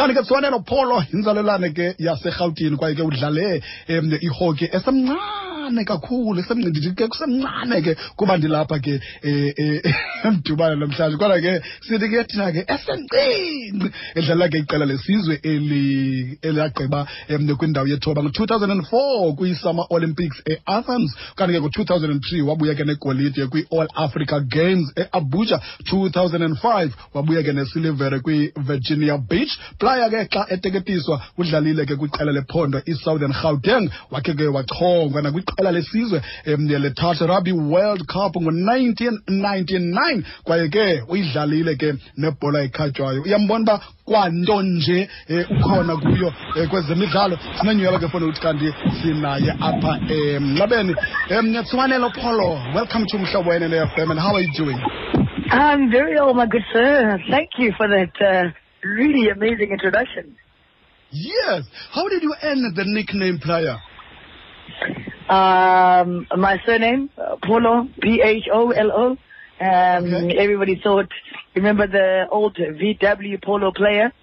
kanti ke siwanelo pholo yinzalelane ke yaserhawutini kwaye ke udlale um ihoki esemncane kakhulu esemncinci ke kusemncane ke kuba ndilapha ke emdubana emdubane namhlanje. Kodwa ke sithi ke thina ke esencinci edlala ke iqela lesizwe elagqiba kwindawo yethoba ngo-two thousand and four kwi-summer olympics e-athens. Ke ngo-two thousand and three wabuya ke negolide kwi-all africa games e-abuja. two thousand and five wabuya ke nesilivere kwi-virginia beach. Playa ke xa eteketiswa udlalile ke kwiqela lephondo i-southern gauteng wakhe ke wachongwa nakwiqela lesizwe um le-touch rugby world cup ngo-1999 kwaye ke uyidlalile ke nebhola ekhatywayo. Uyambona uba kwanto nje ukhona kuyo kwezemidlalo. Sinenyhweba ke fona ukuthi kanti sinaye apha emnxebeni um Tsoanelo Pholo welcome to mhlobo Wenene FM and how are you doing? I'm very well, my good sir. Thank you for that uh, really amazing introduction. yes. How did you earn the nickname player Um, my surname, uh, Pholo, P-H-O-L-O. Um, Okay. Everybody thought, remember the old VW Polo player?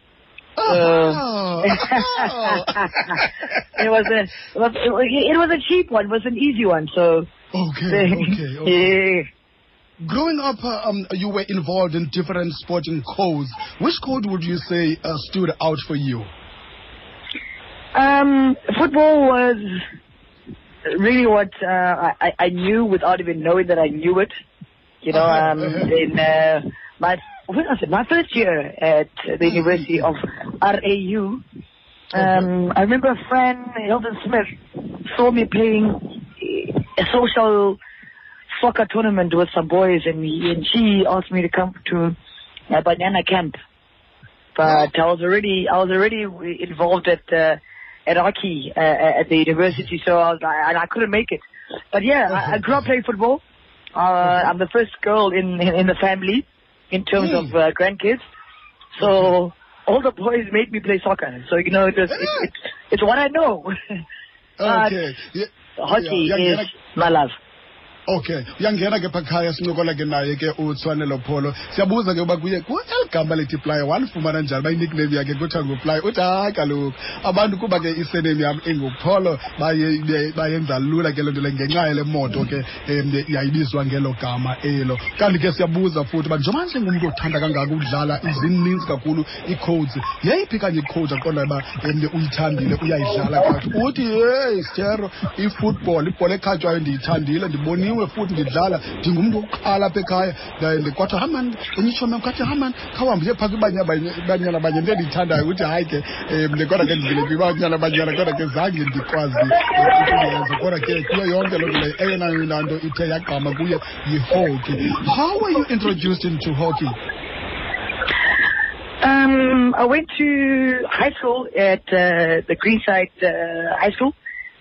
Oh. it was a, it was, it was a cheap one. It was an easy one. So, okay, okay, okay. yeah. Growing up, uh, um, you were involved in different sporting codes. Which code would you say uh, stood out for you? Um, football was really what uh, I, I knew without even knowing that I knew it. You know, Uh-huh, um, uh-huh. in uh, my when was it? My first year at the University of RAU. Um, I remember a friend, Hilton Smith, saw me playing a social soccer tournament with some boys, and he, and she asked me to come to a Banyana camp. But I was already I was already involved at uh, at hockey uh, at the university, so I was like, and I couldn't make it. But yeah, I, I grew up playing football. Uh, I'm the first girl in in, in the family in terms Hmm. of uh, grandkids. So all the boys made me play soccer. So you know, it was, it, it's it's what I know. But Okay. Yeah. hockey Yeah, yeah, is my love. Okay. Uyangena ke phakhaya sincokola ke naye ke utswanelo pholo. Siyabuza ke uba kuye kueli gama lethi Playa walifumana njani ba nickname yakhe kuthiwa nguPlaya. Uthi hayi kaloku abantu kuba ke isename yam engupholo bayenza lula ke loo nto le ngenxa yale moto ke um yayibizwa ngelo gama elo. Kanti ke siyabuza futhi uba njengoba njengumntu othanda kangaka ukudlala zininzi kakhulu ii-codes yeyiphi kanye i-code aqonda uba um uyithandile uyayidlala kathi uthi yeyi stero i-football ibhola ekhatywayo ndiyithandile ndiboniwe futhi ndidlala ndingumntu apha ekhaya. And kwathiwa hamani enye itshomi kwathi hamani khawuhambe uye phaa kwibanyana banye. Endiyithandayo uthi hayi ke um kodwa ke ndivile kwibanyana banyana kodwa ke zange ndikwazi eh, ukuyenza kodwa ke kuyo yonke loo nto leyo eyona nto ithe yagqama kuye yi-hockey. How were you introduced into hockey? Um, I went to high school at uh, the Greenside uh, High School,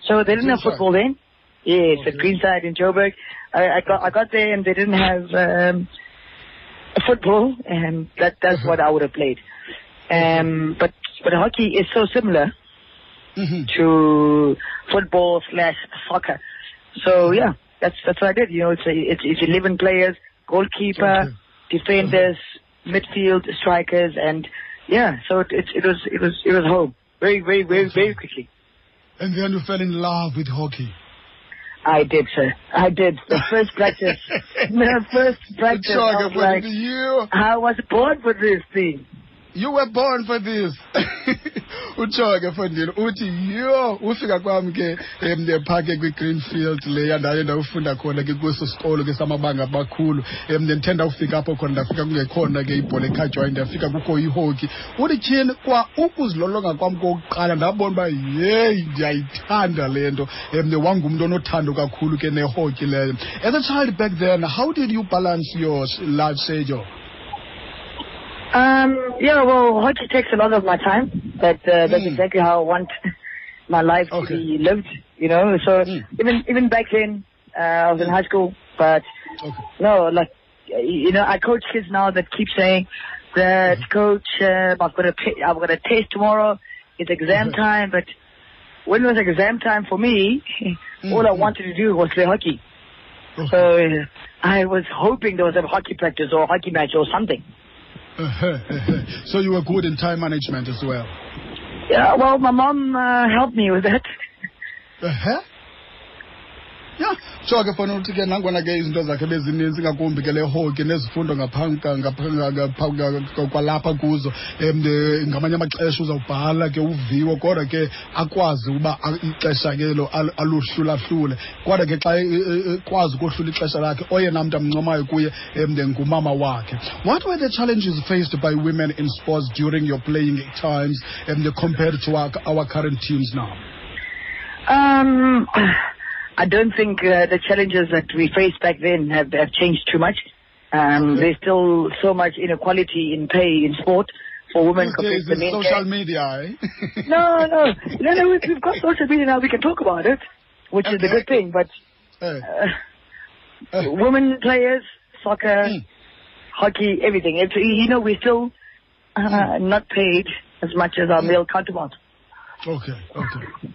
so they didn't have football then. Yes, at Okay. Greenside in Joburg. I, I got I got there and they didn't have um, football, and that that's what I would have played. Um, but but hockey is so similar Mhm. to football slash soccer. So yeah, that's that's what I did. You know, it's a, it's, it's eleven players, goalkeeper, defenders, midfield, strikers, and yeah. So it, it it was it was it was home very very very very quickly. and then you fell in love with hockey I did, sir. I did. The first practice, the first practice, I was like, I was born for this thing. You were born for this. Utsho ke fondini uthi yho ufika kwam ke um phaa kwi-greenfield leya ndaye ndawufunda khona ke kweso sikolo ke samabanga abakhulu. Um ndithe ndawufika apho khona ndafika kungekhona ke ibhola ekhatywayo ndafika kukho ihoki uthi tyhini kwa ukuzilolonga kwam kokuqala ndabona uba yeyi ndiyayithanda le nto. Um wangumntu onothando kakhulu ke nehoki leyo. As a child back then how did you balance your life schedule Um, yeah, well, hockey takes a lot of my time, but uh, that's Mm. exactly how I want my life Okay. to be lived. You know, so Mm. even even back then, uh, I was in high school, but okay no, like you know, I coach kids now that keep saying that coach, uh, I've got a I've got a test tomorrow. It's exam Mhm. time, but when it was exam time for me, all I Mhm. wanted to do was play hockey. Okay. So uh, I was hoping there was a hockey practice or a hockey match or something. Uh-huh, uh-huh. So you were good in time management as well. Yeah, well, my mom uh, helped me with that. ehe ya. Sho ke fona ukuthi ke nangona ke izinto zakhe bezininzi ngakumbi ke le hoki nezifundo kwalapha kuzo um ngamanye amaxesha uzawubhala ke uviwo kodwa ke akwazi uba ixesha ke lo aluhlulahlule. Kodwa ke xa kwazi e- ekwazi ukohlula ixesha lakhe oyena mntu amncomayo kuye um ngumama wakhe. What were the challenges faced by women in sports during your playing times um, compared to our, our current teams now? Um, I don't think uh, the challenges that we faced back then have, have changed too much. Um, Okay. There's still so much inequality in pay in sport for women compared to men. social media, eh? No, no, no, no. We've, we've got social media now. We can talk about it, which is a good thing. But Eh, uh, eh, women players, soccer, Mm. hockey, everything. It's, you know, we're still uh, Hmm. not paid as much as our male counterparts. okay, okay.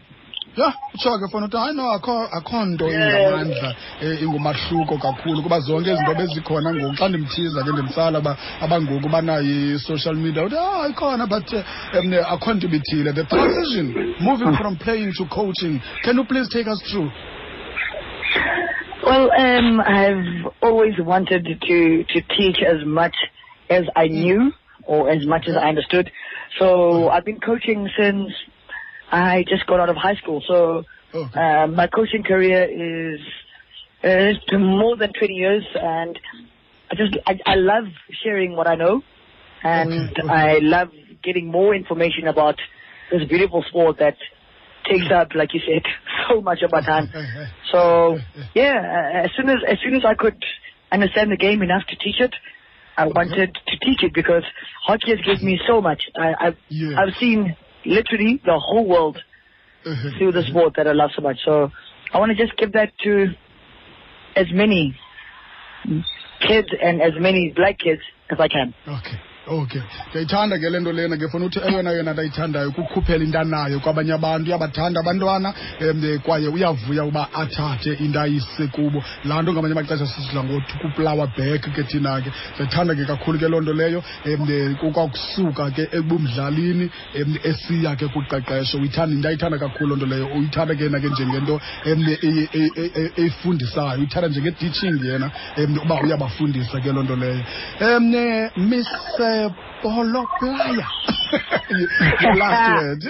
Ya utsho ke fona ukuthi hayi no akho akho nto ingamandla ingumahluko kakhulu kuba zonke izinto bezikhona ngoku. Xa ndimthiza ke ndimtsala aba- abangoku banayo i-social media uthi ah ikhona but um, akho nto ibithile. The transition moving from playing to coaching. Can you please take us through? Well, um, I've always wanted to, to teach as much as I knew or as much as I understood. So I've been coaching since I just got out of high school. So okay. uh, my coaching career is is more than 20 years, and I just I, I love sharing what I know, and Okay, okay. I love getting more information about this beautiful sport that takes up, like you said, so much of my time. So yeah, uh, as soon as as soon as I could understand the game enough to teach it, I wanted to teach it because hockey has given me so much. I, I've Yes. I've seen literally the whole world mm-hmm. through the sport mm-hmm. that I love so much. So I want to just give that to as many kids and as many black kids as I can. okay okay. Ndiyayithanda ke le nto lena ke funa uthi eyona yona ndayithandayo kukhuphela intanayo kwabanye abantu uyabathanda abantwana um kwaye uyavuya uba athathe into ayise kubo. Laa nto ngamanye amaxesha sisidla ngothi kuplower back ke thina ke. Ndiyayithanda ke kakhulu ke loo nto leyo um kwakusuka ke ebumdlalini um esiya ke kuqeqesho. Uyithanda ndiyayithanda kakhulu loo nto leyo. Uyithanda ke yena ke njengento um eyi- eyi- eyi- eyifundisayo. Uyithanda njenge-teaching yena um uba uyabafundisa ke loo nto leyo. Um miss uh, Pholo playa your last word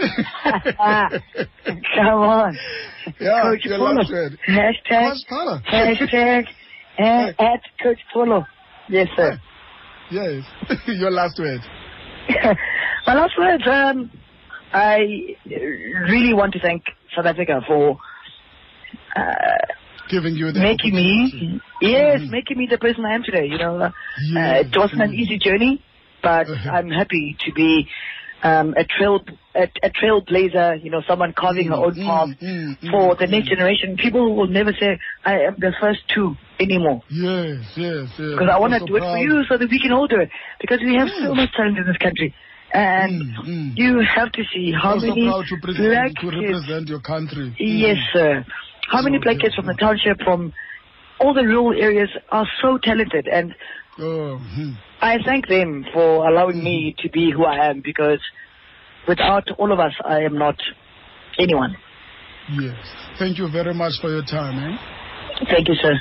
Come on. Yeah, Coach your Polo. last word. Hashtag, hashtag, and at Coach Polo. Yes, sir. yes your last word My last word, um, I really want to thank South Africa for uh, giving you the making me, yes, Mhm. making me the person I am today. You know, uh, Yes, it wasn't an easy journey, but Uh-huh. I'm happy to be um, a trail a, a trailblazer. You know, someone carving her own Mm, path mm, mm, for mm, the next mm. generation. People will never say I am the first two anymore. yes yes yes Because I want to so do it for you so that we can all do it. Because we have so Mm. much talent in this country. And Mm, mm. you have to see how I'm so many proud to, black present, to kids represent your country Yes, Mm. sir. How many So black kids from the township, from all the rural areas, are so talented, and oh. I thank them for allowing me to be who I am. Because without all of us, I am not anyone. yes thank you very much for your time eh? Thank you, sir.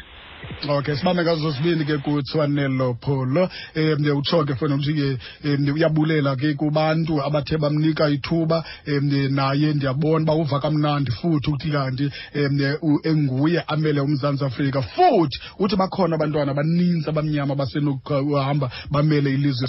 Okay sibambe ngazo sibini ke kuthiwa nelo pholo um utsho ke fona ukuthi ke uyabulela ke kubantu abathe bamnika ithuba um naye ndiyabona uba uva kamnandi futhi ukuthi kanti um enguye amele umzantsi afrika. Futhi uthi bakhona abantwana abaninzi abamnyama basenokuhamba bamele ilizwe